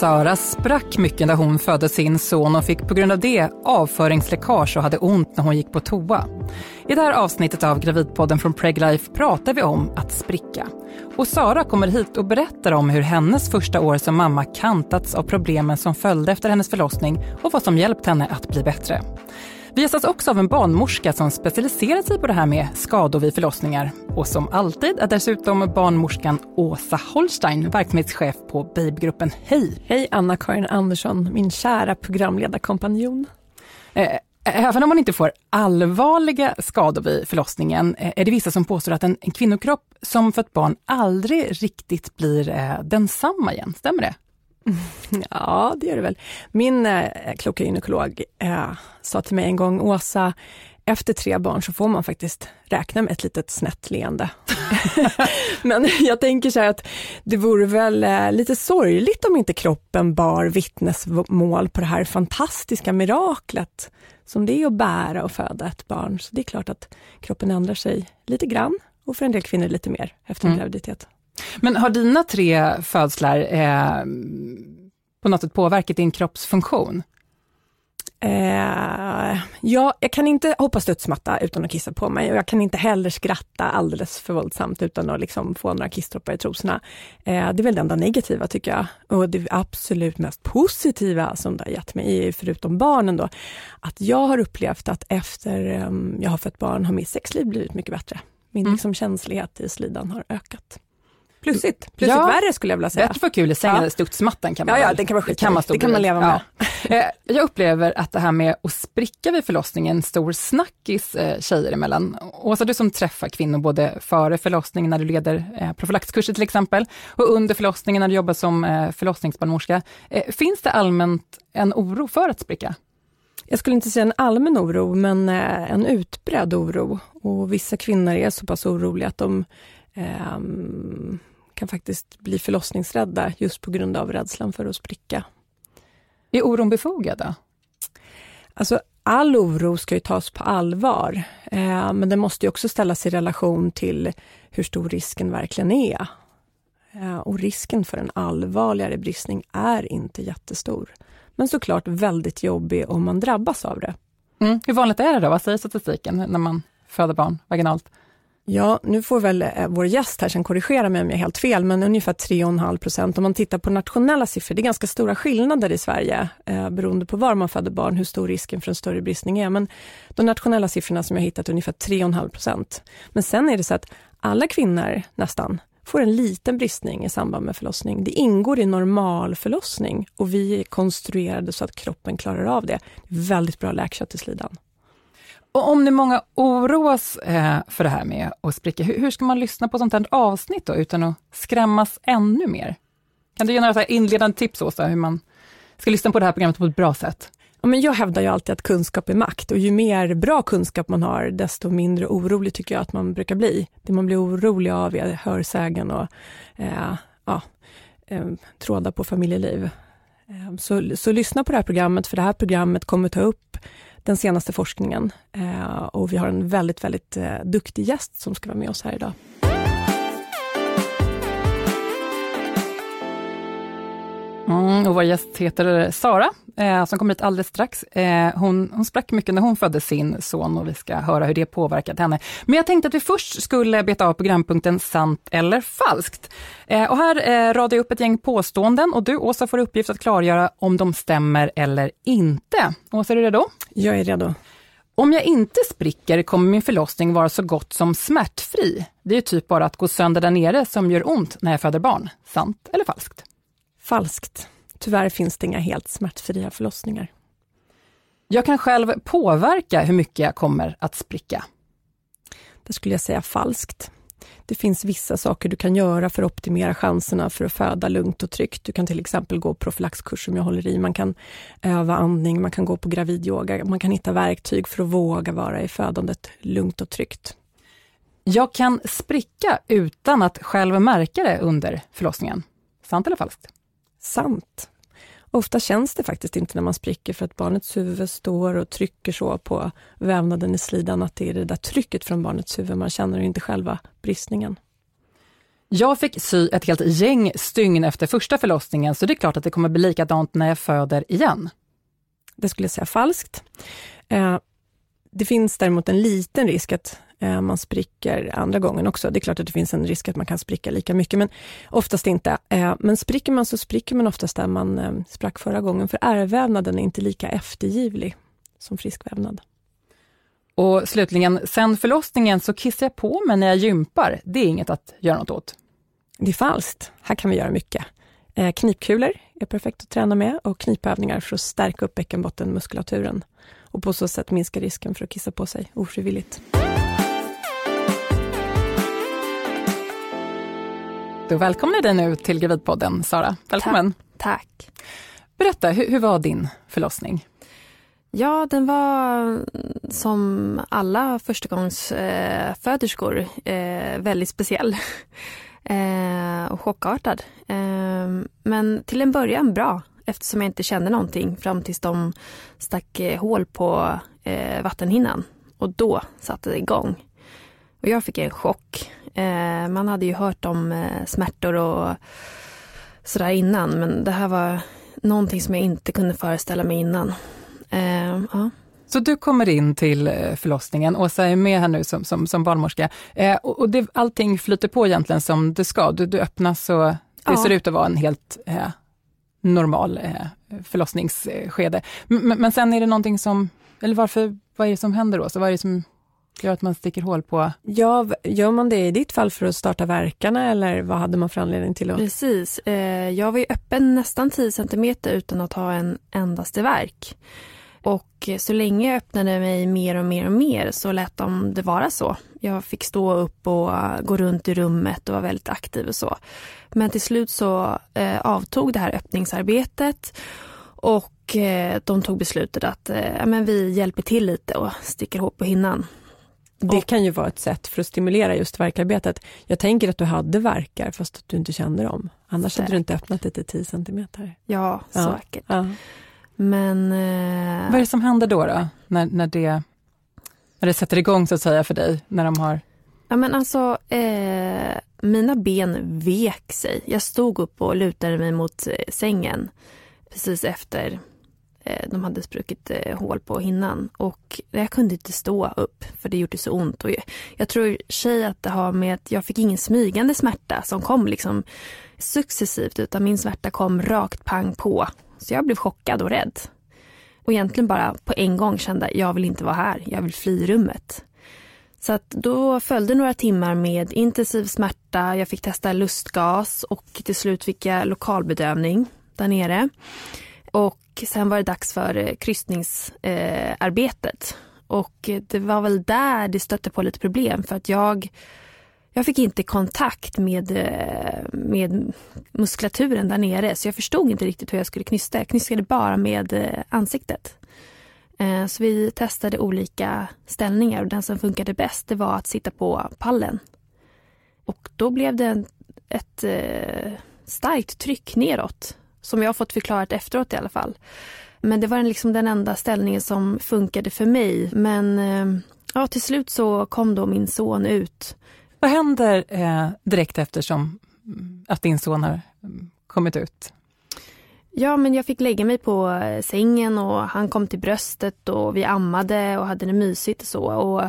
Sara sprack mycket när hon födde sin son och fick på grund av det avföringsläckage och hade ont när hon gick på toa. I det här avsnittet av Gravidpodden från Preglife pratar vi om att spricka. Och Sara kommer hit och berättar om hur hennes första år som mamma kantats av problemen som följde efter hennes förlossning och vad som hjälpt henne att bli bättre. Vi gästas också av en barnmorska som specialiserat sig på det här med skador vid förlossningar. Och som alltid är dessutom barnmorskan Åsa Holstein, verksamhetschef på Babygruppen. Hej! Hej Anna-Karin Andersson, min kära programledarkompanjon. Eh, även om man inte får allvarliga skador vid förlossningen eh, är det vissa som påstår att en, en kvinnokropp som fött barn aldrig riktigt blir eh, densamma igen. Stämmer det? Ja, det gör det väl. Min eh, kloka gynekolog eh, sa till mig en gång, Åsa, efter tre barn så får man faktiskt räkna med ett litet snett leende. Men jag tänker så här att det vore väl eh, lite sorgligt om inte kroppen bar vittnesmål på det här fantastiska miraklet som det är att bära och föda ett barn. Så det är klart att kroppen ändrar sig lite grann och för en del kvinnor lite mer efter en mm. graviditet. Men har dina tre födslar eh, på något sätt påverkat din kroppsfunktion? Eh, ja, jag kan inte hoppa studsmatta utan att kissa på mig och jag kan inte heller skratta alldeles för våldsamt utan att liksom få några kissdroppar i trosorna. Eh, det är väl det enda negativa tycker jag. Och det absolut mest positiva som det har gett mig, förutom barnen då, att jag har upplevt att efter um, jag har fött barn har mitt sexliv blivit mycket bättre. Min mm. liksom, känslighet i slidan har ökat. Plussigt, plussigt ja, värre skulle jag vilja säga. Bättre för kul i sängen ja. studsmattan kan man Ja, ja det kan man skita kan man, det kan man leva med. Ja. Eh, jag upplever att det här med att spricka vid förlossningen stor snackis eh, tjejer emellan. Åsa, du som träffar kvinnor både före förlossningen när du leder eh, profylaxkurser till exempel, och under förlossningen när du jobbar som förlossningsbarnmorska. Finns det allmänt en oro för att spricka? Jag skulle inte säga en allmän oro, men en utbredd oro. Och vissa kvinnor är så pass oroliga att de eh, kan faktiskt bli förlossningsrädda just på grund av rädslan för att spricka. Är oron befogad? Alltså, all oro ska ju tas på allvar, eh, men den måste också ställas i relation till hur stor risken verkligen är. Eh, och risken för en allvarligare bristning är inte jättestor, men såklart väldigt jobbig om man drabbas av det. Mm. Hur vanligt är det då? Vad säger statistiken när man föder barn vaginalt? Ja, nu får väl eh, vår gäst här sen korrigera mig om jag är helt fel, men ungefär 3,5 procent. Om man tittar på nationella siffror, det är ganska stora skillnader i Sverige eh, beroende på var man föder barn, hur stor risken för en större bristning är. Men de nationella siffrorna som jag hittat är ungefär 3,5 procent. Men sen är det så att alla kvinnor nästan får en liten bristning i samband med förlossning. Det ingår i normal förlossning och vi är konstruerade så att kroppen klarar av det. väldigt bra läkkött i slidan. Och om nu många oroas eh, för det här med att spricka, hur, hur, ska man lyssna på sånt här avsnitt då, utan att skrämmas ännu mer? Kan du ge några inledande tips, Åsa, hur man ska lyssna på det här programmet på ett bra sätt? Ja, men jag hävdar ju alltid att kunskap är makt och ju mer bra kunskap man har, desto mindre orolig tycker jag att man brukar bli. Det man blir orolig av är hörsägen och eh, ja, eh, trådar på familjeliv. Eh, så, så lyssna på det här programmet, för det här programmet kommer ta upp den senaste forskningen. Eh, och vi har en väldigt, väldigt eh, duktig gäst som ska vara med oss här idag. Mm, och vår gäst heter Sara, eh, som kommer hit alldeles strax. Eh, hon, hon sprack mycket när hon födde sin son och vi ska höra hur det påverkat henne. Men jag tänkte att vi först skulle beta av programpunkten Sant eller falskt. Eh, och här eh, radar jag upp ett gäng påståenden och du Åsa får uppgift att klargöra om de stämmer eller inte. Åsa, är du redo? Jag är redo. Om jag inte spricker kommer min förlossning vara så gott som smärtfri. Det är typ bara att gå sönder där nere som gör ont när jag föder barn. Sant eller falskt? Falskt. Tyvärr finns det inga helt smärtfria förlossningar. Jag kan själv påverka hur mycket jag kommer att spricka. Det skulle jag säga falskt. Det finns vissa saker du kan göra för att optimera chanserna för att föda lugnt och tryggt. Du kan till exempel gå profylaxkurs som jag håller i. Man kan öva andning, man kan gå på gravidyoga. Man kan hitta verktyg för att våga vara i födandet lugnt och tryggt. Jag kan spricka utan att själv märka det under förlossningen. Sant eller falskt? Sant. Ofta känns det faktiskt inte när man spricker för att barnets huvud står och trycker så på vävnaden i slidan att det är det där trycket från barnets huvud man känner inte själva bristningen. Jag fick sy ett helt gäng stygn efter första förlossningen, så det är klart att det kommer bli likadant när jag föder igen. Det skulle jag säga falskt. Eh, det finns däremot en liten risk att man spricker andra gången också. Det är klart att det finns en risk att man kan spricka lika mycket, men oftast inte. Eh, men spricker man så spricker man oftast där man sprack förra gången, för ärrvävnaden är inte lika eftergivlig som frisk vävnad. Och slutligen, sen förlossningen så kissar jag på mig när jag gympar. Det är inget att göra något åt. Det är falskt. Här kan vi göra mycket. Eh, knipkulor är perfekt att träna med och knipövningar för att stärka upp bäckenbottenmuskulaturen och på så sätt minska risken för att kissa på sig ofrivilligt. Då välkomnar jag dig nu till Gravidpodden, Sara. Välkommen! Tack. Tack. Berätta, hur, hur var din förlossning? Ja, den var som alla förstagångsföderskor eh, väldigt speciell eh, och chockartad. Eh, men till en början bra eftersom jag inte kände någonting fram tills de stack eh, hål på eh, vattenhinnan och då satte det igång. Och jag fick en chock. Eh, man hade ju hört om smärtor och sådär innan men det här var någonting som jag inte kunde föreställa mig innan. Eh, ja. Så du kommer in till eh, förlossningen, Åsa är med här nu som, som, som barnmorska, eh, och, det, allting flyter på egentligen som det ska. Du, du öppnas och det ja. ser ut att vara en helt eh, normal eh, förlossningsskede. Men, men sen är det någonting som, eller varför, vad är det som händer då? Så vad är det som gör att man sticker hål på? Ja, gör man det i ditt fall för att starta verkarna eller vad hade man för anledning till? Att... Precis, eh, jag var ju öppen nästan 10 cm utan att ha en endaste verk. Och så länge jag öppnade mig mer och mer och mer så lät de det vara så. Jag fick stå upp och gå runt i rummet och vara väldigt aktiv och så. Men till slut så eh, avtog det här öppningsarbetet och eh, de tog beslutet att eh, men vi hjälper till lite och sticker ihop på hinnan. Det kan ju vara ett sätt för att stimulera just verkarbetet. Jag tänker att du hade verkar fast att du inte kände dem. Annars säkert. hade du inte öppnat det till 10 centimeter. Ja, ja. säkert. Ja. Men... Eh... Vad är det som händer då, då när, när, det, när det sätter igång så att säga för dig, när de har... Ja men alltså, eh, mina ben vek sig. Jag stod upp och lutade mig mot eh, sängen precis efter Eh, de hade spruckit eh, hål på hinnan och jag kunde inte stå upp för det gjorde så ont. Och jag, jag tror sig att det har med att jag fick ingen smygande smärta som kom liksom successivt utan min smärta kom rakt pang på så jag blev chockad och rädd. Och egentligen bara på en gång kände jag vill inte vara här, jag vill fly rummet. Så att då följde några timmar med intensiv smärta, jag fick testa lustgas och till slut fick jag lokalbedövning där nere. Och sen var det dags för eh, kryssningsarbetet. och det var väl där det stötte på lite problem för att jag jag fick inte kontakt med, eh, med muskulaturen där nere så jag förstod inte riktigt hur jag skulle knysta. Jag knystade bara med eh, ansiktet. Så vi testade olika ställningar och den som funkade bäst det var att sitta på pallen. Och då blev det ett starkt tryck neråt som jag har fått förklarat efteråt i alla fall. Men det var liksom den enda ställningen som funkade för mig. Men ja, till slut så kom då min son ut vad händer eh, direkt eftersom mm, att din son har mm, kommit ut? Ja, men jag fick lägga mig på eh, sängen och han kom till bröstet och vi ammade och hade det mysigt och så. Och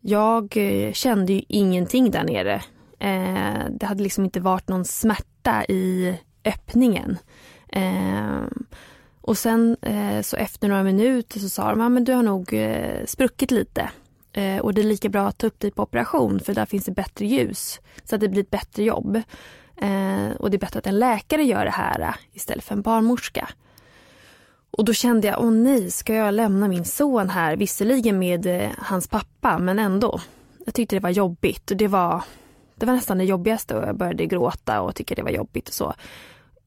jag eh, kände ju ingenting där nere. Eh, det hade liksom inte varit någon smärta i öppningen. Eh, och sen eh, så efter några minuter så sa de, ja men du har nog eh, spruckit lite. Eh, och det är lika bra att ta upp dig på operation för där finns det bättre ljus. Så att det blir ett bättre jobb. Eh, och det är bättre att en läkare gör det här eh, istället för en barnmorska. Och då kände jag, åh nej, ska jag lämna min son här? Visserligen med eh, hans pappa, men ändå. Jag tyckte det var jobbigt och det var, det var nästan det jobbigaste och jag började gråta och tycka det var jobbigt och så.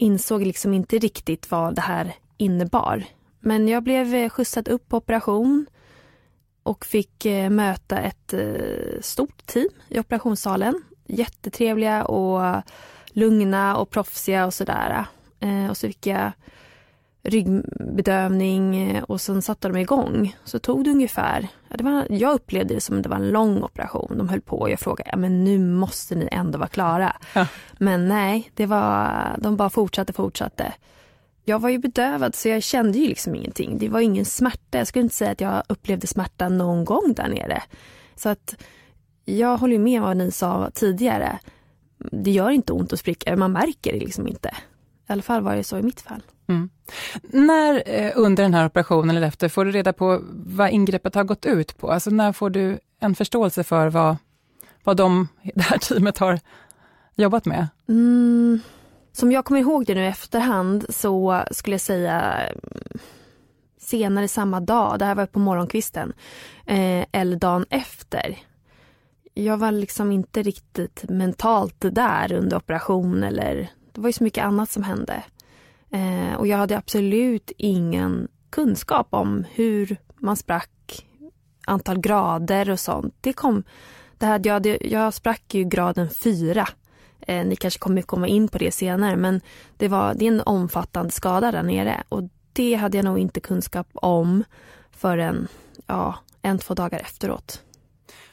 Insåg liksom inte riktigt vad det här innebar. Men jag blev eh, skjutsad upp på operation och fick eh, möta ett eh, stort team i operationssalen. Jättetrevliga och lugna och proffsiga och sådär. Och så fick jag ryggbedövning och sen satte de igång. Så tog det ungefär, ja, det var, jag upplevde det som att det var en lång operation. De höll på och jag frågade, ja, men nu måste ni ändå vara klara. Ja. Men nej, det var, de bara fortsatte, fortsatte. Jag var ju bedövad så jag kände ju liksom ingenting. Det var ingen smärta. Jag skulle inte säga att jag upplevde smärta någon gång där nere. Så att jag håller med vad ni sa tidigare. Det gör inte ont att spricka, man märker det liksom inte. I alla fall var det så i mitt fall. Mm. När eh, under den här operationen eller efter får du reda på vad ingreppet har gått ut på? Alltså när får du en förståelse för vad, vad de, det här teamet har jobbat med? Mm. Som jag kommer ihåg det nu i efterhand så skulle jag säga senare samma dag, det här var på morgonkvisten, eh, eller dagen efter. Jag var liksom inte riktigt mentalt där under operation eller det var ju så mycket annat som hände. Eh, och jag hade absolut ingen kunskap om hur man sprack, antal grader och sånt. Det kom, det här, jag, hade, jag sprack ju graden fyra. Eh, ni kanske kommer komma in på det senare men det, var, det är en omfattande skada där nere och det hade jag nog inte kunskap om förrän ja, en, två dagar efteråt.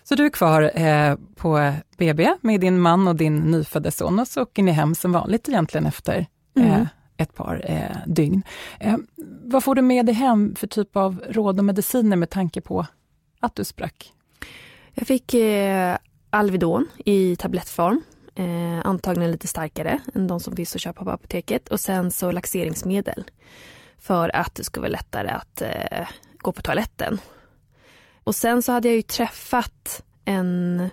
Så du är kvar eh, på BB med din man och din nyfödda son och så åker ni hem som vanligt egentligen efter eh, mm. ett par eh, dygn. Eh, vad får du med dig hem för typ av råd och mediciner med tanke på att du sprack? Jag fick eh, Alvedon i tablettform, eh, antagligen lite starkare än de som finns att köpa på apoteket och sen så laxeringsmedel för att det skulle vara lättare att gå på toaletten. Och sen så hade jag ju träffat en,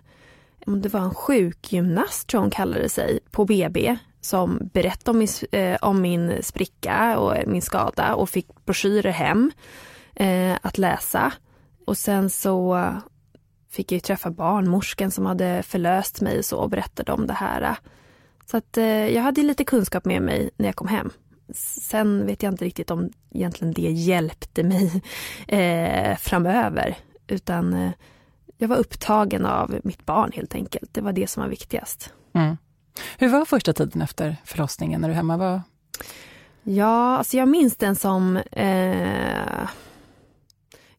om det var en sjukgymnast tror hon kallade sig, på BB som berättade om min, eh, om min spricka och eh, min skada och fick broschyrer hem eh, att läsa. Och sen så fick jag träffa barnmorskan som hade förlöst mig och så och berättade om det här. Så att eh, jag hade lite kunskap med mig när jag kom hem. Sen vet jag inte riktigt om egentligen det hjälpte mig eh, framöver. Utan eh, jag var upptagen av mitt barn helt enkelt. Det var det som var viktigast. Mm. Hur var första tiden efter förlossningen när du hemma var? Ja, alltså jag minns den som eh,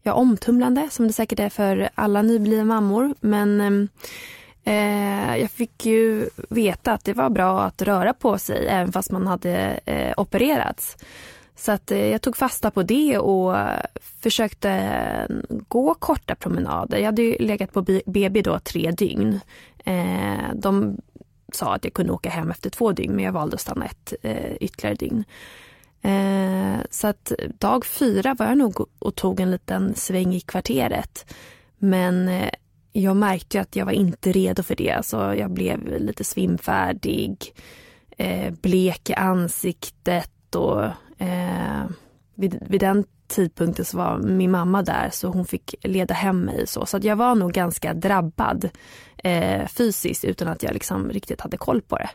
ja, omtumlande som det säkert är för alla nyblivna mammor. Men eh, jag fick ju veta att det var bra att röra på sig även fast man hade eh, opererats. Så att eh, jag tog fasta på det och eh, försökte eh, gå korta promenader. Jag hade ju legat på BB då tre dygn. De sa att jag kunde åka hem efter två dygn men jag valde att stanna ett ytterligare dygn. Så att dag fyra var jag nog och tog en liten sväng i kvarteret. Men jag märkte att jag var inte redo för det. Alltså jag blev lite svimfärdig, blek i ansiktet och Eh, vid, vid den tidpunkten så var min mamma där så hon fick leda hem mig. Så, så jag var nog ganska drabbad eh, fysiskt utan att jag liksom riktigt hade koll på det.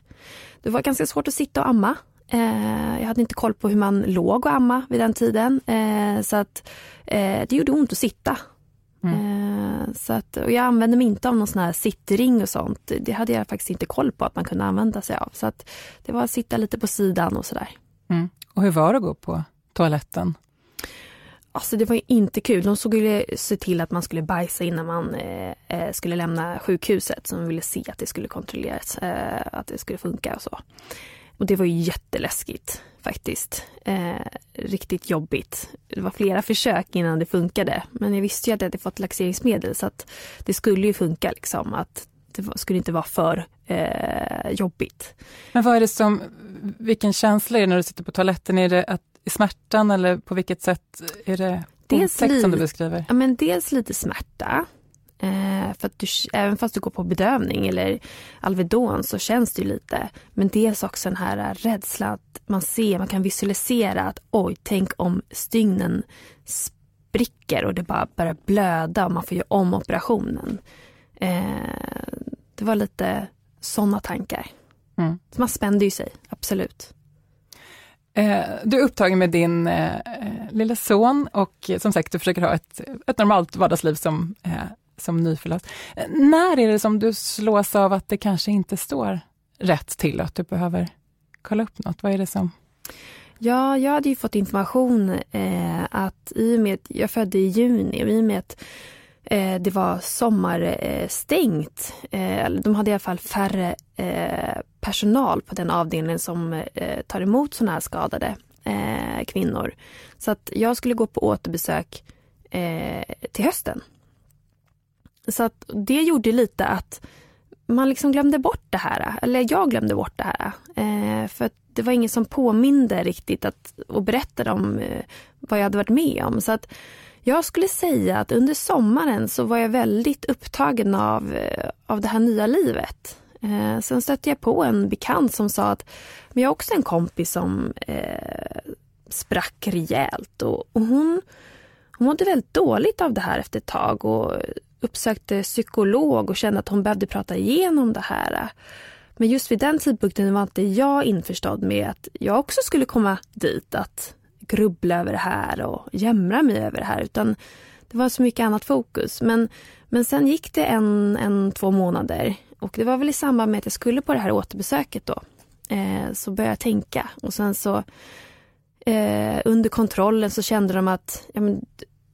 Det var ganska svårt att sitta och amma. Eh, jag hade inte koll på hur man låg och amma vid den tiden. Eh, så att eh, det gjorde ont att sitta. Mm. Eh, så att, och jag använde mig inte av någon sån här sittring och sånt. Det hade jag faktiskt inte koll på att man kunde använda sig av. Så att det var att sitta lite på sidan och sådär. Mm. Och hur var det att gå på toaletten? Alltså det var ju inte kul. De skulle se till att man skulle bajsa innan man eh, eh, skulle lämna sjukhuset. Så de ville se att det skulle kontrolleras, eh, att det skulle funka och så. Och det var ju jätteläskigt faktiskt. Eh, riktigt jobbigt. Det var flera försök innan det funkade. Men jag visste ju att jag hade fått laxeringsmedel så att det skulle ju funka liksom. Att det skulle inte vara för eh, jobbigt. Men vad är det som, vilken känsla är det när du sitter på toaletten? Är det att, smärtan eller på vilket sätt är det dels otäckt som du beskriver? Ja, men dels lite smärta. Eh, för att du, även fast du går på bedövning eller Alvedon så känns det ju lite. Men dels också den här rädslan att man ser, man kan visualisera att oj, tänk om stygnen spricker och det bara börjar blöda och man får göra om operationen. Eh, det var lite sådana tankar. Mm. Så man spände ju sig, absolut. Eh, du är upptagen med din eh, lilla son och som sagt, du försöker ha ett, ett normalt vardagsliv som, eh, som nyförlöst. Eh, när är det som du slås av att det kanske inte står rätt till och att du behöver kolla upp något? Vad är det som Ja, jag hade ju fått information eh, att i och med att jag födde i juni och i och med att eh, Eh, det var sommarstängt, eh, de hade i alla fall färre eh, personal på den avdelningen som eh, tar emot sådana här skadade eh, kvinnor. Så att jag skulle gå på återbesök eh, till hösten. Så att det gjorde lite att man liksom glömde bort det här, eller jag glömde bort det här. Eh, för det var ingen som påminde riktigt att, och berättade om eh, vad jag hade varit med om. Så att jag skulle säga att under sommaren så var jag väldigt upptagen av, eh, av det här nya livet. Eh, sen stötte jag på en bekant som sa att men jag har också en kompis som eh, sprack rejält och, och hon, hon mådde väldigt dåligt av det här efter ett tag och uppsökte psykolog och kände att hon behövde prata igenom det här. Men just vid den tidpunkten var inte jag införstådd med att jag också skulle komma dit att grubbla över det här och jämra mig över det här utan det var så mycket annat fokus. Men, men sen gick det en, en, två månader och det var väl i samband med att jag skulle på det här återbesöket då. Eh, så började jag tänka och sen så eh, under kontrollen så kände de att ja, men,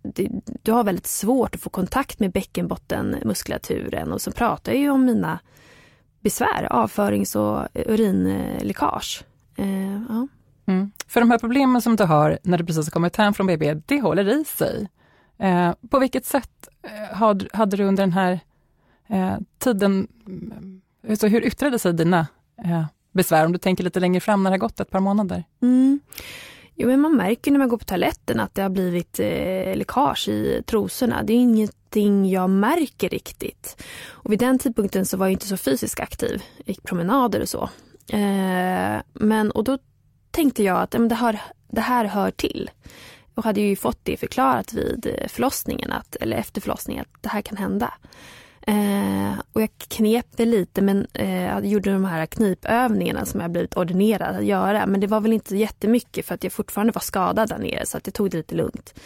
det, du har väldigt svårt att få kontakt med bäckenbottenmuskulaturen och så pratar jag ju om mina besvär, avförings och urinläckage. Eh, ja mm. För de här problemen som du har när du precis har kommit hem från BB, det håller i sig. Eh, på vilket sätt eh, had, hade du under den här eh, tiden, mm, alltså hur yttrade sig dina eh, besvär, om du tänker lite längre fram när det har gått ett par månader? Mm. Jo, men man märker när man går på toaletten att det har blivit eh, läckage i trosorna. Det är ingenting jag märker riktigt. Och vid den tidpunkten så var jag inte så fysiskt aktiv. Jag gick promenader och så. Eh, men, och då tänkte jag att men det, här, det här hör till. Och hade ju fått det förklarat vid eh, förlossningen, att, eller efter förlossningen, att det här kan hända. Eh, och jag knep det lite men eh, jag gjorde de här knipövningarna som jag blivit ordinerad att göra. Men det var väl inte jättemycket för att jag fortfarande var skadad där nere så att jag tog det lite lugnt.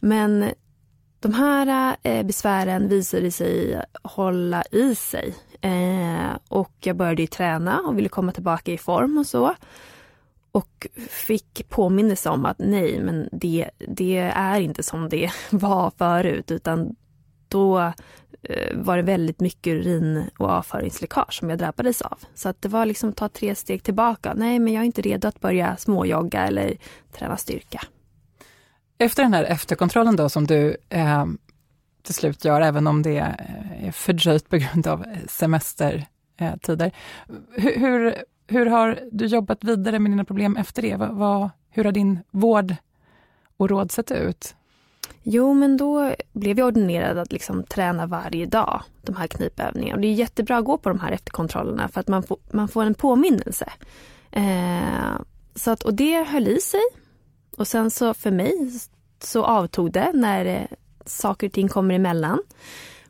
Men de här eh, besvären visade sig hålla i sig. Eh, och jag började ju träna och ville komma tillbaka i form och så. Och fick påminnelse om att nej, men det, det är inte som det var förut utan då Eh, var det väldigt mycket urin och avföringsläckage som jag drabbades av. Så att det var liksom att ta tre steg tillbaka. Nej, men jag är inte redo att börja småjogga eller träna styrka. Efter den här efterkontrollen då som du eh, till slut gör, även om det eh, är fördröjt på grund av semestertider. Eh, hur, hur, hur, har du jobbat vidare med dina problem efter det? Vad, vad, hur har din vård och råd sett ut? Jo, men då blev jag ordinerad att liksom träna varje dag, de här knipövningarna. Och det är jättebra att gå på de här efterkontrollerna för att man får, man får en påminnelse. Eh, så att, och det höll i sig. Och sen så för mig så avtog det när eh, saker och ting kommer emellan.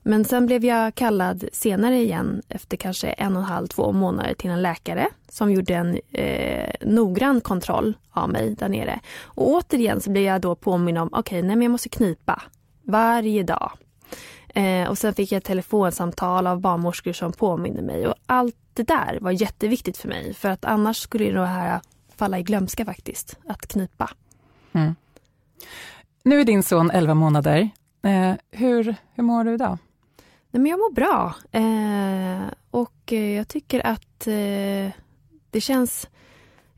Men sen blev jag kallad senare igen efter kanske en och en halv, två månader till en läkare som gjorde en eh, noggrann kontroll av mig där nere. Och återigen så blev jag då påminn om, okej, okay, nej men jag måste knipa varje dag. Eh, och sen fick jag ett telefonsamtal av barnmorskor som påminner mig och allt det där var jätteviktigt för mig för att annars skulle det här falla i glömska faktiskt, att knipa. Mm. Nu är din son 11 månader. Eh, hur, hur mår du idag? Nej, men jag mår bra. Eh, och eh, jag tycker att eh, det känns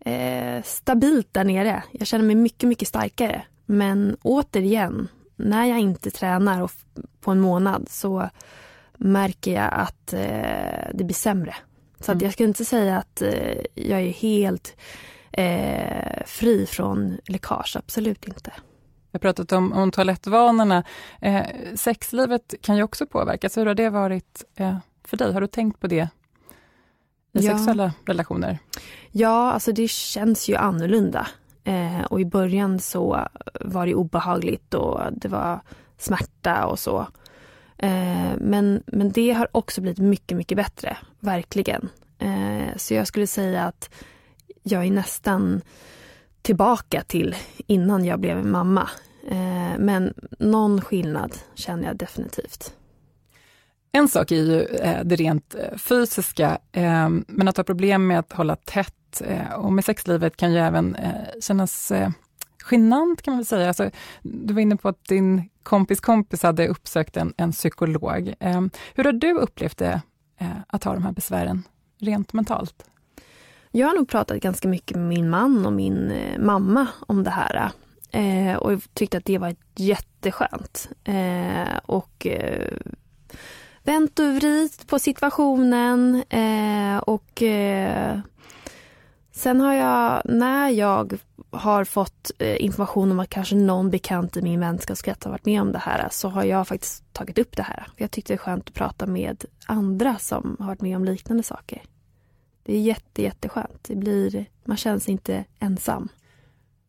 eh, stabilt där nere. Jag känner mig mycket, mycket starkare. Men återigen, när jag inte tränar på en månad så märker jag att eh, det blir sämre. Så mm. att jag skulle inte säga att eh, jag är helt fri från läckage, absolut inte. Vi har pratat om, om toalettvanorna. Eh, sexlivet kan ju också påverkas. Hur har det varit eh, för dig? Har du tänkt på det i ja. sexuella relationer? Ja, alltså det känns ju annorlunda. Eh, och i början så var det obehagligt och det var smärta och så. Eh, men, men det har också blivit mycket, mycket bättre, verkligen. Eh, så jag skulle säga att jag är nästan tillbaka till innan jag blev mamma. Eh, men någon skillnad känner jag definitivt. En sak är ju eh, det rent eh, fysiska, eh, men att ha problem med att hålla tätt och med sexlivet kan ju även kännas genant kan man väl säga. Alltså, du var inne på att din kompis kompis hade uppsökt en, en psykolog. Hur har du upplevt det, att ha de här besvären rent mentalt? Jag har nog pratat ganska mycket med min man och min eh, mamma om det här. Eh, och tyckte att det var jätteskönt. Eh, och eh, vänt och vridit på situationen. Eh, och eh, sen har jag, när jag har fått eh, information om att kanske någon bekant i min vänskapskrets har varit med om det här så har jag faktiskt tagit upp det här. Jag tyckte det är skönt att prata med andra som har varit med om liknande saker. Det är jätte, jätteskönt. Det blir, man känns inte ensam.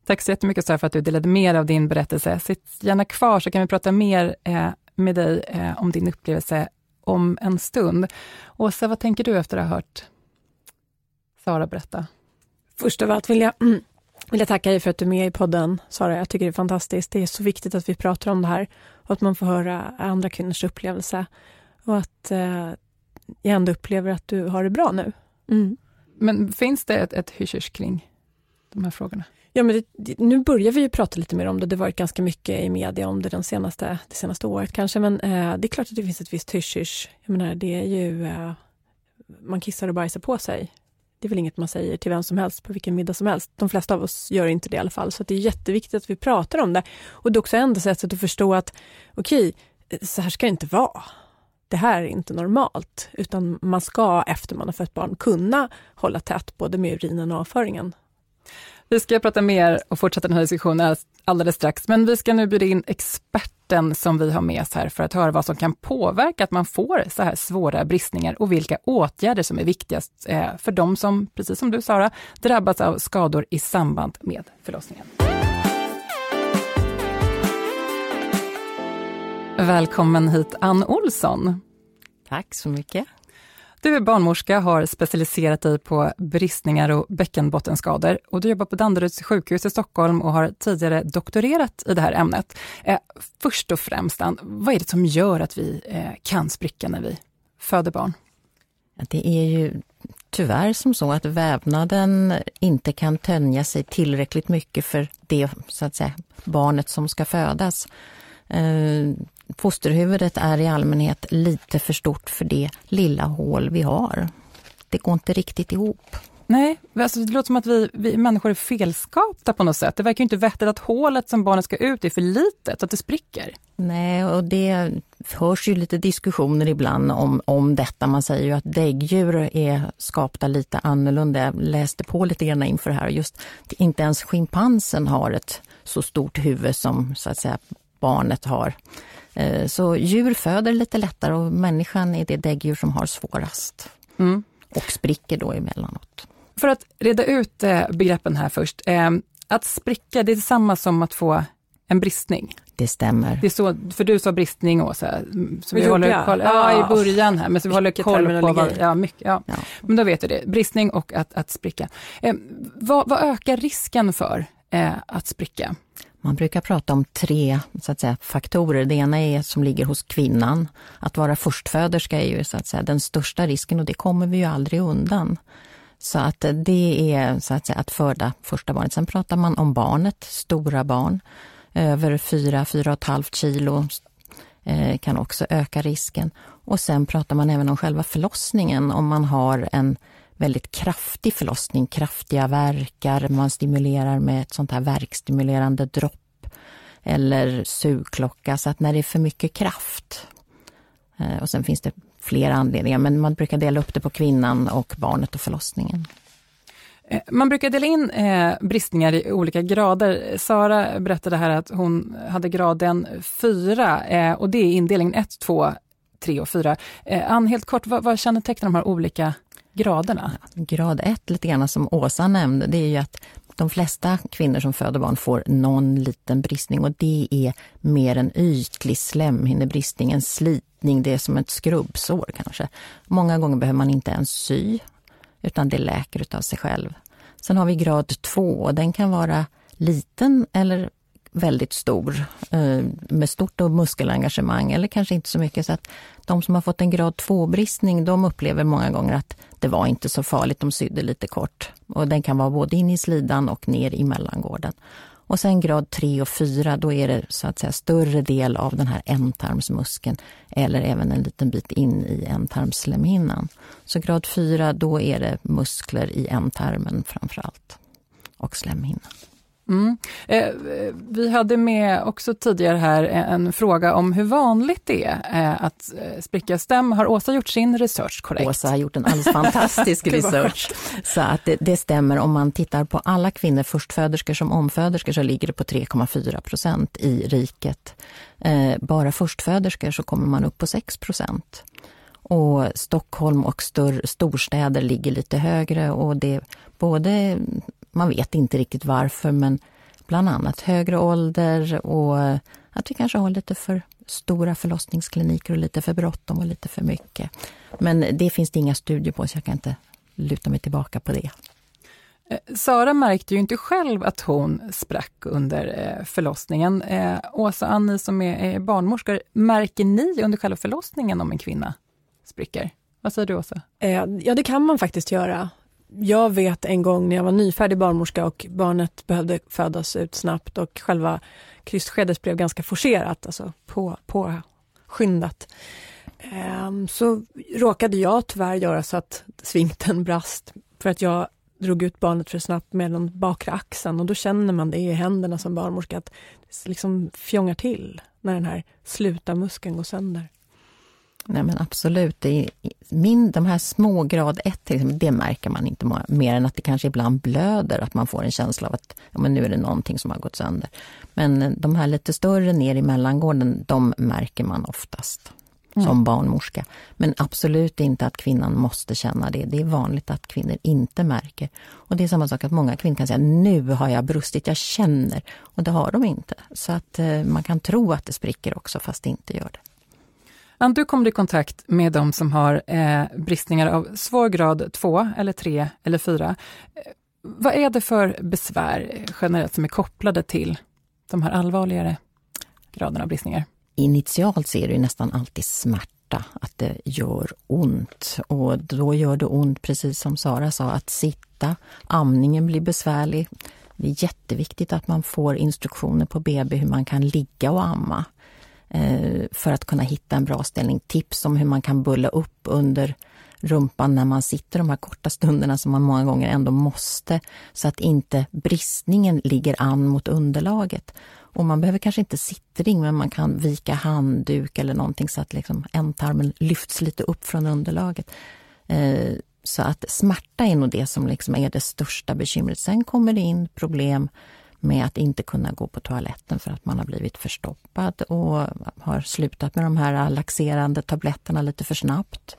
Tack så jättemycket Sara för att du delade dig av din berättelse. Sitt gärna kvar så kan vi prata mer eh, med dig eh, om din upplevelse om en stund. Åsa, vad tänker du efter att ha hört Sara berätta? Först av allt vill jag, mm, vill jag tacka dig för att du är med i podden, Sara. Jag tycker det är fantastiskt. Det är så viktigt att vi pratar om det här och att man får höra andra kvinnors upplevelse. Och att eh, jag ändå upplever att du har det bra nu. Mm. Men finns det ett, ett hysch kring de här frågorna? Ja, men det, nu börjar vi ju prata lite mer om det. Det har varit ganska mycket i media om det den senaste, det senaste året kanske, men eh, det är klart att det finns ett visst hysch Jag menar, det är ju, eh, man kissar och bajsar på sig. Det är väl inget man säger till vem som helst på vilken middag som helst. De flesta av oss gör inte det i alla fall, så det är jätteviktigt att vi pratar om det. Och det är också enda sättet att förstå att okej, okay, så här ska det inte vara. Det här är inte normalt, utan man ska efter man har fött barn kunna hålla tätt både med urinen och avföringen. Vi ska prata mer och fortsätta den här diskussionen alldeles strax, men vi ska nu bjuda in experten som vi har med oss här för att höra vad som kan påverka att man får så här svåra bristningar och vilka åtgärder som är viktigast eh, för de som, precis som du Sara, drabbats av skador i samband med förlossningen. Välkommen hit Ann Olsson. Tack så mycket. Du är barnmorska, har specialiserat dig på bristningar och bäckenbottenskador och du jobbar på Danderyds sjukhus i Stockholm och har tidigare doktorerat i det här ämnet. Eh, först och främst, Ann, vad är det som gör att vi eh, kan spricka när vi föder barn? Det är ju tyvärr som så att vävnaden inte kan tänja sig tillräckligt mycket för det så att säga, barnet som ska födas. Fosterhuvudet är i allmänhet lite för stort för det lilla hål vi har. Det går inte riktigt ihop. Nej, alltså det låter som att vi, vi människor är felskapta på något sätt. Det verkar ju inte vettigt att hålet som barnet ska ut är för litet, att det spricker. Nej, och det hörs ju lite diskussioner ibland om, om detta. Man säger ju att däggdjur är skapta lite annorlunda. Jag läste på lite grann inför det här. Just inte ens schimpansen har ett så stort huvud som så att säga barnet har. Eh, så djur föder lite lättare och människan är det däggdjur som har svårast. Mm. Och spricker då emellanåt. För att reda ut eh, begreppen här först. Eh, att spricka, det är detsamma som att få en bristning. Det stämmer. Det är så, för du sa bristning Åsa, så vi jo, håller ja. koll, ja, i början här, men så vi håller koll på vad, ja, mycket, ja. ja. Men då vet du det, bristning och att, att spricka. Eh, vad, vad, ökar risken för eh, att spricka? Man brukar prata om tre så att säga, faktorer. Det ena är som ligger hos kvinnan. Att vara förstföderska är ju så att säga, den största risken och det kommer vi ju aldrig undan. Så att det är så att säga att föda första barnet. Sen pratar man om barnet, stora barn. Över 4-4,5 kilo eh, kan också öka risken. Och sen pratar man även om själva förlossningen. Om man har en väldigt kraftig förlossning, kraftiga verkar, man stimulerar med ett sånt här verkstimulerande dropp eller sugklocka, så att när det är för mycket kraft. Eh, och sen finns det flera anledningar, men man brukar dela upp det på kvinnan och barnet och förlossningen. Eh, man brukar dela in eh, bristningar i olika grader. Sara berättade här att hon hade graden 4 eh, och det är indelningen 1, 2, 3 och 4. Eh, Ann, helt kort, vad, vad kännetecknar de här olika graderna? Grad 1, lite grann som Åsa nämnde, det är ju att de flesta kvinnor som föder barn får någon liten bristning och det är mer en ytlig slemhinnebristning, en slitning, det är som ett skrubbsår kanske. Många gånger behöver man inte ens sy, utan det läker utav sig själv. Sen har vi grad 2 och den kan vara liten eller väldigt stor eh, med stort muskelengagemang eller kanske inte så mycket. Så att de som har fått en grad 2-bristning de upplever många gånger att det var inte så farligt, de sydde lite kort. Och den kan vara både in i slidan och ner i mellangården. Och sen grad 3 och 4, då är det så att säga större del av den här ändtarmsmuskeln eller även en liten bit in i ändtarmsslemhinnan. Så grad 4, då är det muskler i ändtarmen framför allt och slemhinnan. Mm. Eh, vi hade med också tidigare här en fråga om hur vanligt det är eh, att eh, spricka stäm. Har Åsa gjort sin research korrekt? Åsa har gjort en alldeles fantastisk research. Så att det, det, stämmer. Om man tittar på alla kvinnor, förstföderskor som omföderskor, så ligger det på 3,4 procent i riket. Eh, bara förstföderskor så kommer man upp på 6 procent. Och Stockholm och stor, storstäder ligger lite högre och det både man vet inte riktigt varför, men bland annat högre ålder och att vi kanske har lite för stora förlossningskliniker och lite för bråttom och lite för mycket. Men det finns det inga studier på, så jag kan inte luta mig tillbaka på det. Eh, Sara märkte ju inte själv att hon sprack under eh, förlossningen. Eh, Åsa och Annie som är barnmorskor, märker ni under själva förlossningen om en kvinna spricker? Vad säger du Åsa? Ja, det kan man faktiskt göra jag vet en gång när jag var nyfärdig barnmorska och barnet behövde födas ut snabbt och själva krystskedet blev ganska forcerat, alltså på, påskyndat. Um, ehm, så råkade jag tyvärr göra så att svinkten brast för att jag drog ut barnet för snabbt med den bakre axeln och då känner man det i händerna som barnmorska att det liksom fjongar till när den här sluta muskeln går sönder. Nej men absolut. Det är, min, de här små grad 1, det märker man inte mer än att det kanske ibland blöder, att man får en känsla av att ja, men nu är det någonting som har gått sönder. Men de här lite större ner i mellangården, de märker man oftast mm. som barnmorska. Men absolut inte att kvinnan måste känna det. Det är vanligt att kvinnor inte märker. Och det är samma sak att många kvinnor kan säga nu har jag brustit, jag känner. Och det har de inte. Så att eh, man kan tro att det spricker också fast det inte gör det. Ann, du kommer i kontakt med de som har eh, bristningar av svår grad 2 eller 3 eller 4. Eh, vad är det för besvär generellt som är kopplade till de här allvarligare graderna av bristningar? Initialt så är det nästan alltid smärta, att det gör ont. Och då gör det ont, precis som Sara sa, att sitta. Amningen blir besvärlig. Det är jätteviktigt att man får instruktioner på BB hur man kan ligga och amma. Eh, för att kunna hitta en bra ställning. Tips om hur man kan bulla upp under rumpan när man sitter de här korta stunderna som man många gånger ändå måste, så att inte bristningen ligger an mot underlaget. Och man behöver kanske inte sittring, men man kan vika handduk eller någonting så att liksom ändtarmen lyfts lite upp från underlaget. Eh, så att smärta är nog det som liksom är det största bekymret. Sen kommer det in problem med att inte kunna gå på toaletten för att man har blivit förstoppad och har slutat med de här laxerande tabletterna lite för snabbt.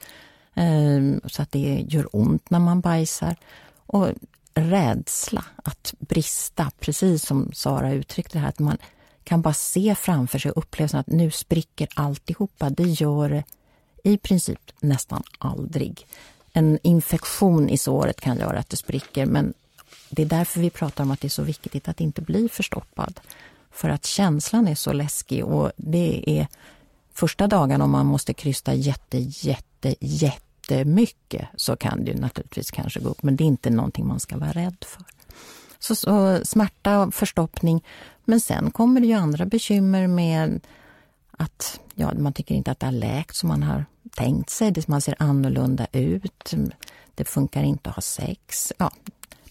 Ehm, så att det gör ont när man bajsar. Och rädsla att brista, precis som Sara uttryckte det här, att man kan bara se framför sig upplevelsen att nu spricker alltihopa. Det gör det i princip nästan aldrig. En infektion i såret kan göra att det spricker men det är därför vi pratar om att det är så viktigt att inte bli förstoppad. För att känslan är så läskig och det är första dagen om man måste krysta jätte, jätte, jättemycket så kan det naturligtvis kanske gå upp, men det är inte någonting man ska vara rädd för. Så, så smärta och förstoppning. Men sen kommer det ju andra bekymmer med att ja, man tycker inte att det har läkt som man har tänkt sig. Det, man ser annorlunda ut. Det funkar inte att ha sex. Ja,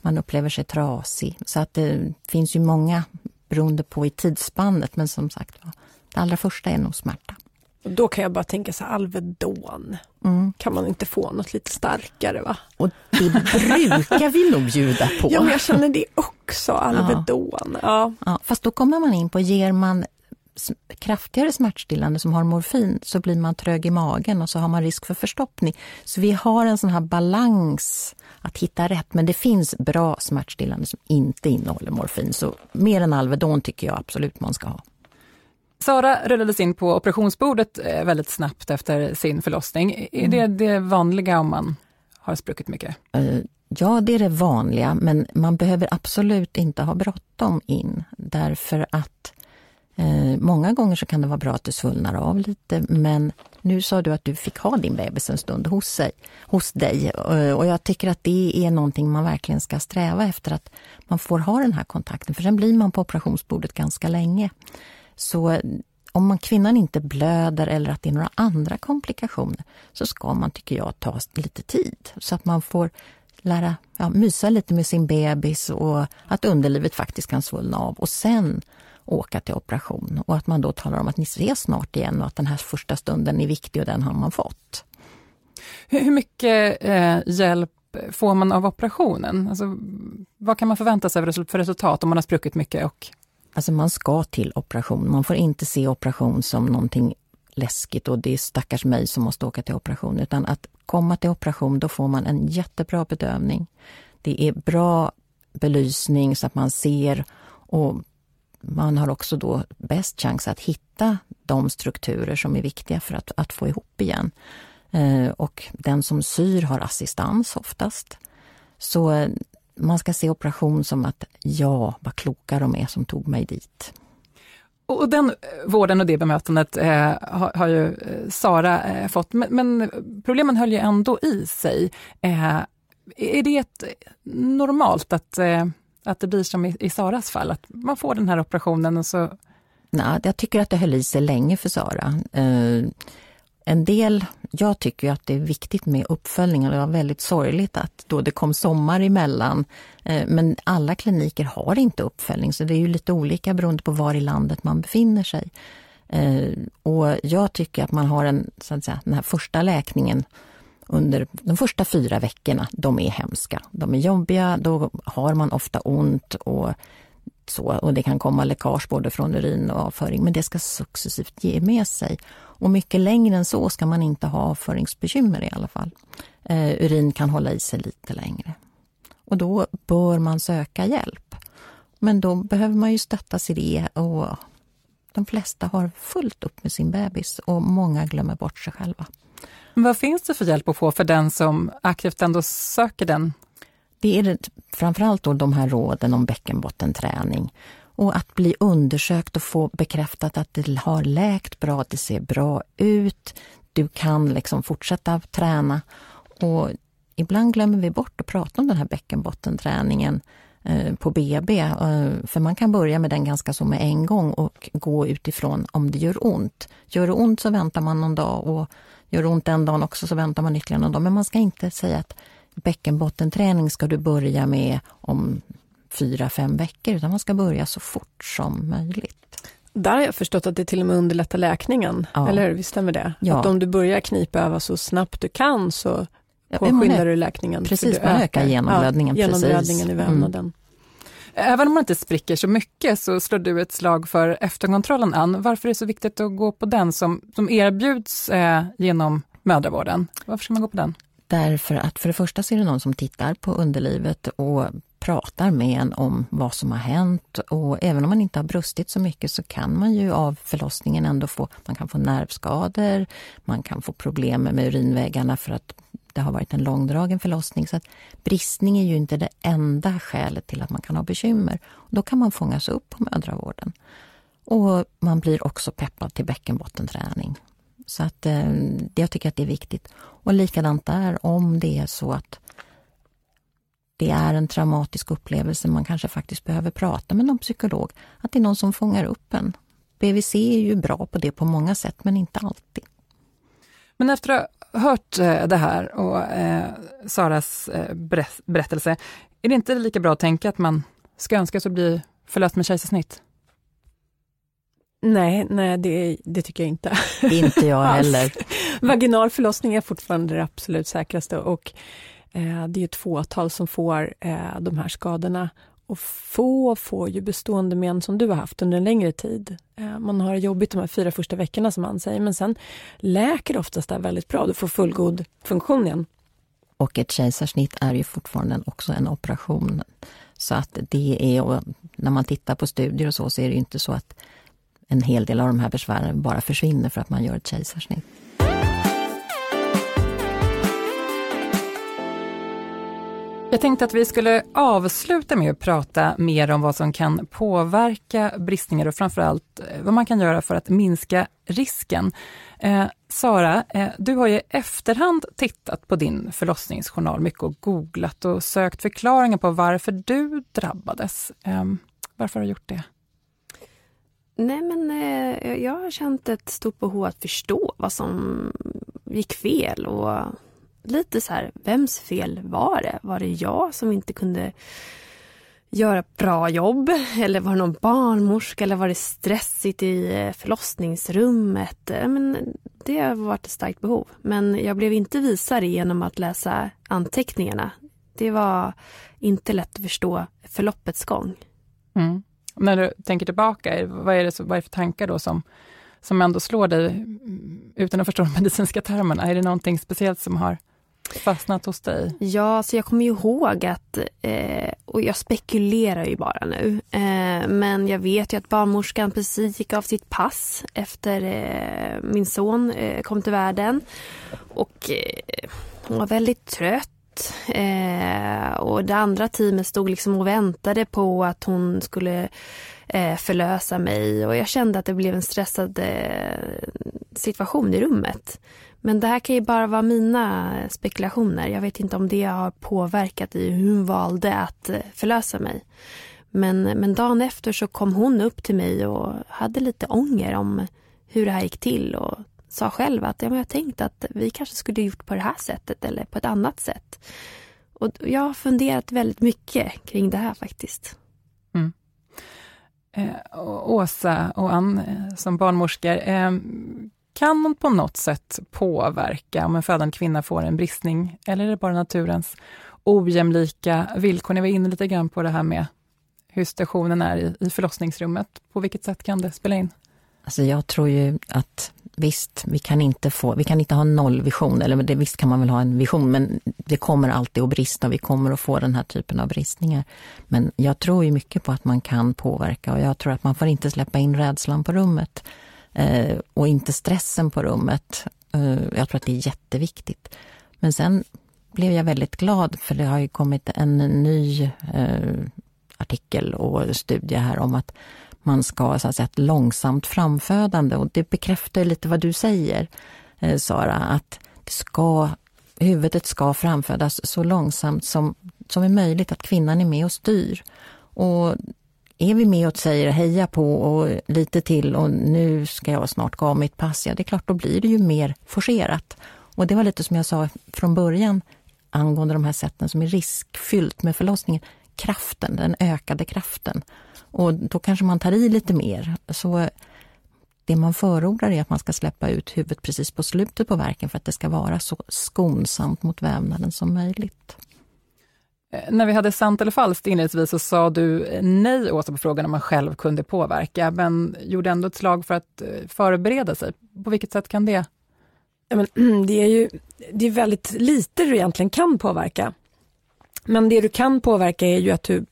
man upplever sig trasig. Så att det finns ju många beroende på i tidsspannet. Men som sagt det allra första är nog smärta. Då kan jag bara tänka så Alvedon. Mm. Kan man inte få något lite starkare va? Och det brukar vi nog bjuda på. Ja, men jag känner det också, Alvedon. Ja. Ja. ja. Fast då kommer man in på, ger man kraftigare smärtstillande som har morfin så blir man trög i magen och så har man risk för förstoppning. Så vi har en sån här balans att hitta rätt. Men det finns bra smärtstillande som inte innehåller morfin. Så mer än Alvedon tycker jag absolut man ska ha. Sara rullades in på operationsbordet eh, väldigt snabbt efter sin förlossning. Är det mm. det vanliga om man har spruckit mycket? Uh, Ja, det är det vanliga, men man behöver absolut inte ha bråttom in därför att eh, många gånger så kan det vara bra att du svullnar av lite, men nu sa du att du fick ha din bebis en stund hos, sig, hos dig eh, och jag tycker att det är någonting man verkligen ska sträva efter, att man får ha den här kontakten, för sen blir man på operationsbordet ganska länge. Så eh, om man, kvinnan inte blöder eller att det är några andra komplikationer så ska man, tycker jag, ta lite tid så att man får lära, ja, mysa lite med sin bebis och att underlivet faktiskt kan svullna av och sen åka till operation och att man då talar om att ni ses snart igen och att den här första stunden är viktig och den har man fått. Hur mycket eh, hjälp får man av operationen? Alltså, vad kan man förvänta sig för resultat om man har spruckit mycket och Alltså man ska till operation. Man får inte se operation som någonting läskigt och det är stackars mig som måste åka till operation. Utan att komma till operation, då får man en jättebra bedövning. Det är bra belysning så att man ser och man har också då bäst chans att hitta de strukturer som är viktiga för att, att få ihop igen. Eh, och den som syr har assistans oftast. Så eh, man ska se operation som att ja, vad kloka de är som tog mig dit. Och den eh, vården och det bemötandet eh, har, har, ju Sara eh, fått, men, men, problemen höll ju ändå i sig. Eh, är det ett, normalt att, eh, att det blir som i, i Saras fall, att man får den här operationen och så... Nej, jag tycker att det höll i sig länge för Sara. Eh, en del, jag tycker att det är viktigt med uppföljning och det var väldigt sorgligt att då det kom sommar emellan. Eh, men alla kliniker har inte uppföljning så det är ju lite olika beroende på var i landet man befinner sig. Eh, och jag tycker att man har en, så att säga, den här första läkningen under de första fyra veckorna, de är hemska. De är jobbiga, då har man ofta ont och så, och det kan komma läckage både från urin och avföring, men det ska successivt ge med sig. Och mycket längre än så ska man inte ha avföringsbekymmer i alla fall. Eh, urin kan hålla i sig lite längre. Och då bör man söka hjälp. Men då behöver man ju stöttas i det och de flesta har fullt upp med sin bebis och många glömmer bort sig själva vad finns det för hjälp att få för den som aktivt ändå söker den? Det är framförallt då de här råden om bäckenbottenträning och att bli undersökt och få bekräftat att det har läkt bra, det ser bra ut, du kan liksom fortsätta träna. Och ibland glömmer vi bort att prata om den här bäckenbottenträningen eh, på BB, eh, för man kan börja med den ganska så med en gång och gå utifrån om det gör ont. Gör det ont så väntar man någon dag och gör ont den dagen också så väntar man ytterligare någon dag. Men man ska inte säga att bäckenbottenträning ska du börja med om fyra, fem veckor, utan man ska börja så fort som möjligt. Där har jag förstått att det till och med underlättar läkningen, ja. eller hur? Visst stämmer det? Ja. Att om du börjar knipöva så snabbt du kan så påskyndar du läkningen. Precis, man ökar genomblödningen. Ja, genomblödningen i vävnaden. Mm. Även om man inte spricker så mycket så slår du ett slag för efterkontrollen, Ann. Varför är det så viktigt att gå på den som, som erbjuds eh, genom mödravården? Varför ska man gå på den? Därför att för det första så är det någon som tittar på underlivet och pratar med en om vad som har hänt och även om man inte har brustit så mycket så kan man ju av förlossningen ändå få, man kan få nervskador, man kan få problem med urinvägarna för att det har varit en långdragen förlossning. Så att bristning är ju inte det enda skälet till att man kan ha bekymmer. Då kan man fångas upp på mödravården. Och man blir också peppad till bäckenbottenträning. Så att eh, jag tycker att det är viktigt. Och likadant där, om det är så att det är en traumatisk upplevelse, man kanske faktiskt behöver prata med någon psykolog, att det är någon som fångar upp en. BVC är ju bra på det på många sätt, men inte alltid. Men efter att ha hört eh, det här och eh, Saras eh, berättelse, är det inte lika bra att tänka att man ska önska sig att bli förlöst med kejsarsnitt? Nej, nej det, det, tycker jag inte. Inte jag heller. Vaginal förlossning är fortfarande det absolut säkraste och Eh, det är ett fåtal som får eh, de här skadorna. Och få får ju bestående men som du har haft under en längre tid. Eh, man har jobbigt de här fyra första veckorna som han säger, men sen läker oftast det väldigt bra. Du får fullgod funktion igen. Och ett kejsarsnitt är ju fortfarande också en operation. Så att det är, och när man tittar på studier och så, så är det inte så att en hel del av de här besvären bara försvinner för att man gör ett kejsarsnitt. Jag tänkte att vi skulle avsluta med att prata mer om vad som kan påverka bristningar och framförallt eh, vad man kan göra för att minska risken. Eh, Sara, eh, du har ju i efterhand tittat på din förlossningsjournal mycket och googlat och sökt förklaringar på varför du drabbades. Eh, varför har du gjort det? Nej men eh, jag har känt ett stort behov att förstå vad som gick fel och lite så här, vems fel var det? Var det jag som inte kunde göra ett bra jobb? Eller var det någon barnmorska? Eller var det stressigt i eh, förlossningsrummet? Eh, men det har varit ett starkt behov. Men jag blev inte visare genom att läsa anteckningarna. Det var inte lätt att förstå förloppets gång. Mm. När du tänker tillbaka, vad är det, vad är det för tankar då som, som ändå slår dig, mm, utan att förstå de medicinska termerna? Är det någonting speciellt som har fastnat hos dig? Ja, så jag kommer ihåg att, eh, och jag spekulerar ju bara nu, eh, men jag vet ju att barnmorskan precis gick av sitt pass efter eh, min son eh, kom till världen. Och eh, hon var väldigt trött. Eh, och det andra teamet stod liksom och väntade på att hon skulle Eh, förlösa mig och jag kände att det blev en stressad eh, situation i rummet. Men det här kan ju bara vara mina spekulationer. Jag vet inte om det har påverkat i hur hon valde att eh, förlösa mig. Men, men dagen efter så kom hon upp till mig och hade lite ånger om hur det här gick till och sa själv att ja, men jag tänkte att vi kanske skulle gjort på det här sättet eller på ett annat sätt. Och jag har funderat väldigt mycket kring det här faktiskt. Mm. Eh, Åsa och Ann eh, som barnmorskor, eh, kan de på något sätt påverka om en födande kvinna får en bristning, eller är det bara naturens ojämlika villkor? Ni var inne lite grann på det här med hur situationen är i, i förlossningsrummet. På vilket sätt kan det spela in? Alltså jag tror ju att visst, vi kan inte få, vi kan inte ha nollvision, eller det, visst kan man väl ha en vision, men det kommer alltid att brista och vi kommer att få den här typen av bristningar. Men jag tror ju mycket på att man kan påverka och jag tror att man får inte släppa in rädslan på rummet eh, och inte stressen på rummet. Eh, jag tror att det är jätteviktigt. Men sen blev jag väldigt glad för det har ju kommit en ny eh, artikel och studie här om att man ska så att säga, ett långsamt framfödande och det bekräftar lite vad du säger eh, Sara, att det ska, huvudet ska framfödas så långsamt som, som är möjligt, att kvinnan är med och styr. Och är vi med och säger heja på och lite till och nu ska jag snart gå av mitt pass, ja det är klart då blir det ju mer forcerat. Och det var lite som jag sa från början angående de här sätten som är riskfyllt med förlossningen. Kraften, den ökade kraften. Och då kanske man tar i lite mer. Så det man förordar är att man ska släppa ut huvudet precis på slutet på verken för att det ska vara så skonsamt mot vävnaden som möjligt. Eh, när vi hade sant eller falskt inledningsvis så sa du nej Åsa på frågan om man själv kunde påverka, men gjorde ändå ett slag för att eh, förbereda sig. På vilket sätt kan det? Ja, men, det är ju det är väldigt lite du egentligen kan påverka. Men det du kan påverka är ju att du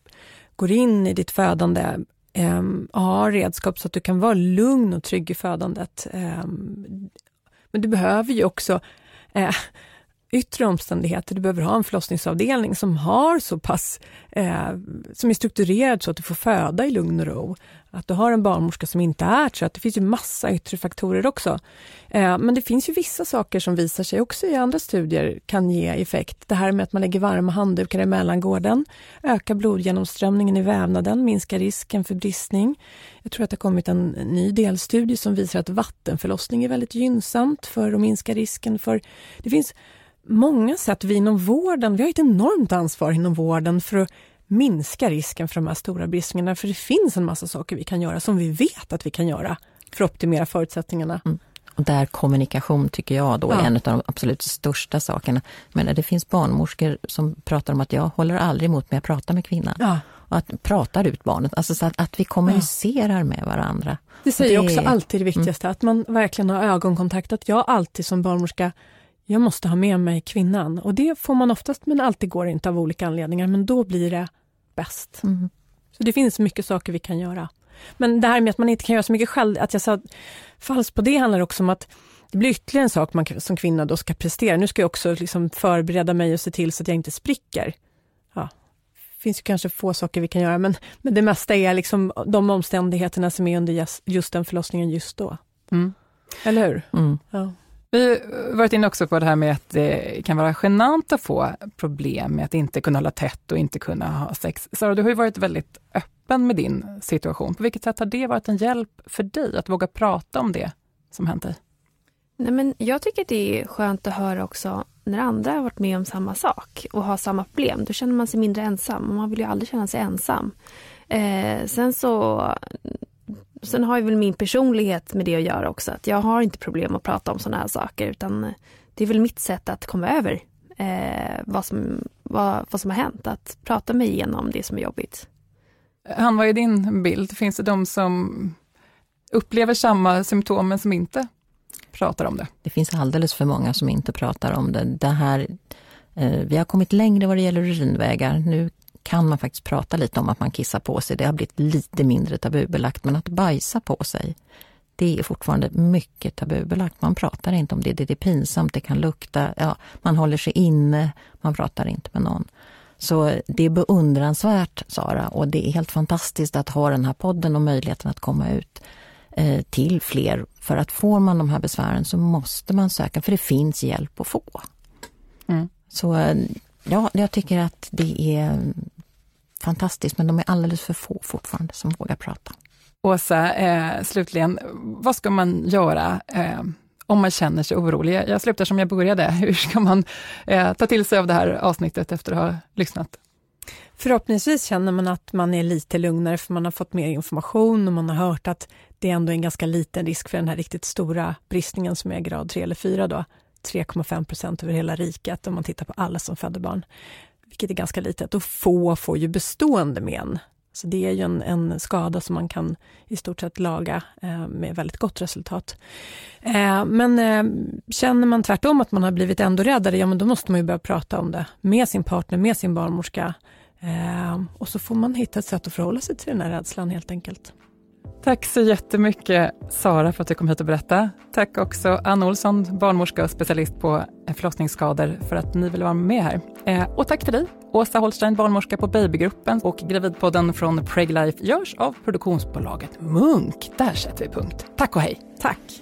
går in i ditt födande eh, har redskap så att du kan vara lugn och trygg i födandet. Eh, men du behöver ju också eh, yttre omständigheter. Du behöver ha en förlossningsavdelning som har så pass, eh, som är strukturerad så att du får föda i lugn och ro. Att du har en barnmorska som inte är så att det finns ju massa yttre faktorer också. Eh, men det finns ju vissa saker som visar sig också i andra studier kan ge effekt. Det här med att man lägger varma handdukar i mellangården, ökar blodgenomströmningen i vävnaden, minskar risken för bristning. Jag tror att det har kommit en ny delstudie som visar att vattenförlossning är väldigt gynnsamt för att minska risken för... Det finns många sätt vi inom vården, vi har ett enormt ansvar inom vården för att minska risken för de här stora bristningarna. För det finns en massa saker vi kan göra som vi vet att vi kan göra för att optimera förutsättningarna. Mm. Och där kommunikation tycker jag då är ja. en av de absolut största sakerna. Men det finns barnmorskor som pratar om att jag håller aldrig emot men jag pratar med kvinnan. Ja. Och att pratar ut barnet, alltså så att, att vi kommunicerar ja. med varandra. Det säger det... också alltid det viktigaste, mm. att man verkligen har ögonkontakt. Att jag alltid som barnmorska jag måste ha med mig kvinnan. Och det får man oftast, men alltid går det inte av olika anledningar. Men då blir det bäst. Mm. Så det finns mycket saker vi kan göra. Men det här med att man inte kan göra så mycket själv, att jag sa falskt på det handlar också om att det blir ytterligare en sak man som kvinna då ska prestera. Nu ska jag också liksom förbereda mig och se till så att jag inte spricker. finns ju kanske få saker vi kan göra, men, men det mesta är liksom de omständigheterna som är under just, just den förlossningen just då. Mm. Eller hur? Mm. Ja. Vi har varit inne också på det här med att det kan vara genant att få problem med att inte kunna hålla tätt och inte kunna ha sex. Sara, du har ju varit väldigt öppen med din situation. På vilket sätt har det varit en hjälp för dig att våga prata om det som hänt dig? Nej, men jag tycker det är skönt att höra också när andra har varit med om samma sak och har samma problem. Då känner man sig mindre ensam och man vill ju aldrig känna sig ensam. Eh, sen så Sen har ju väl min personlighet med det att göra också. Att jag har inte problem att prata om sådana här saker utan det är väl mitt sätt att komma över eh, vad, som, vad, vad som har hänt. Att prata mig igenom det som är jobbigt. Han, vad är din bild? Finns det de som upplever samma symptom men som inte pratar om det? Det finns alldeles för många som inte pratar om det. det här, eh, vi har kommit längre vad det gäller urinvägar. Nu kan man faktiskt prata lite om att man kissar på sig. Det har blivit lite mindre tabubelagt, men att bajsa på sig, det är fortfarande mycket tabubelagt. Man pratar inte om det, det är pinsamt, det kan lukta, ja, man håller sig inne, man pratar inte med någon. Så det är beundransvärt, Sara, och det är helt fantastiskt att ha den här podden och möjligheten att komma ut eh, till fler. För att får man de här besvären så måste man söka, för det finns hjälp att få. Mm. Så eh, ja, jag tycker att det är fantastiskt, men de är alldeles för få fortfarande som vågar prata. Åsa, eh, slutligen, vad ska man göra eh, om man känner sig orolig? Jag slutar som jag började. Hur ska man eh, ta till sig av det här avsnittet efter att ha lyssnat? Förhoppningsvis känner man att man är lite lugnare för man har fått mer information och man har hört att det är ändå en ganska liten risk för den här riktigt stora bristningen som är grad 3 eller 4 då. 3,5 procent över hela riket om man tittar på alla som föder barn, vilket är ganska litet. Och få får ju bestående men. Så det är ju en, en skada som man kan i stort sett laga eh, med väldigt gott resultat. Eh, men eh, känner man tvärtom att man har blivit ändå räddare, ja men då måste man ju börja prata om det med sin partner, med sin barnmorska. Eh, och så får man hitta ett sätt att förhålla sig till den här rädslan helt enkelt. Tack så jättemycket Sara för att du kom hit och berättade. Tack också Ann Olsson, barnmorska och specialist på eh, förlossningsskador för att ni ville vara med här. Eh, och tack till dig, Åsa Holstein, barnmorska på Babygruppen och Gravidpodden från Preglife görs av produktionsbolaget Munk. Där sätter vi punkt. Tack och hej. Tack.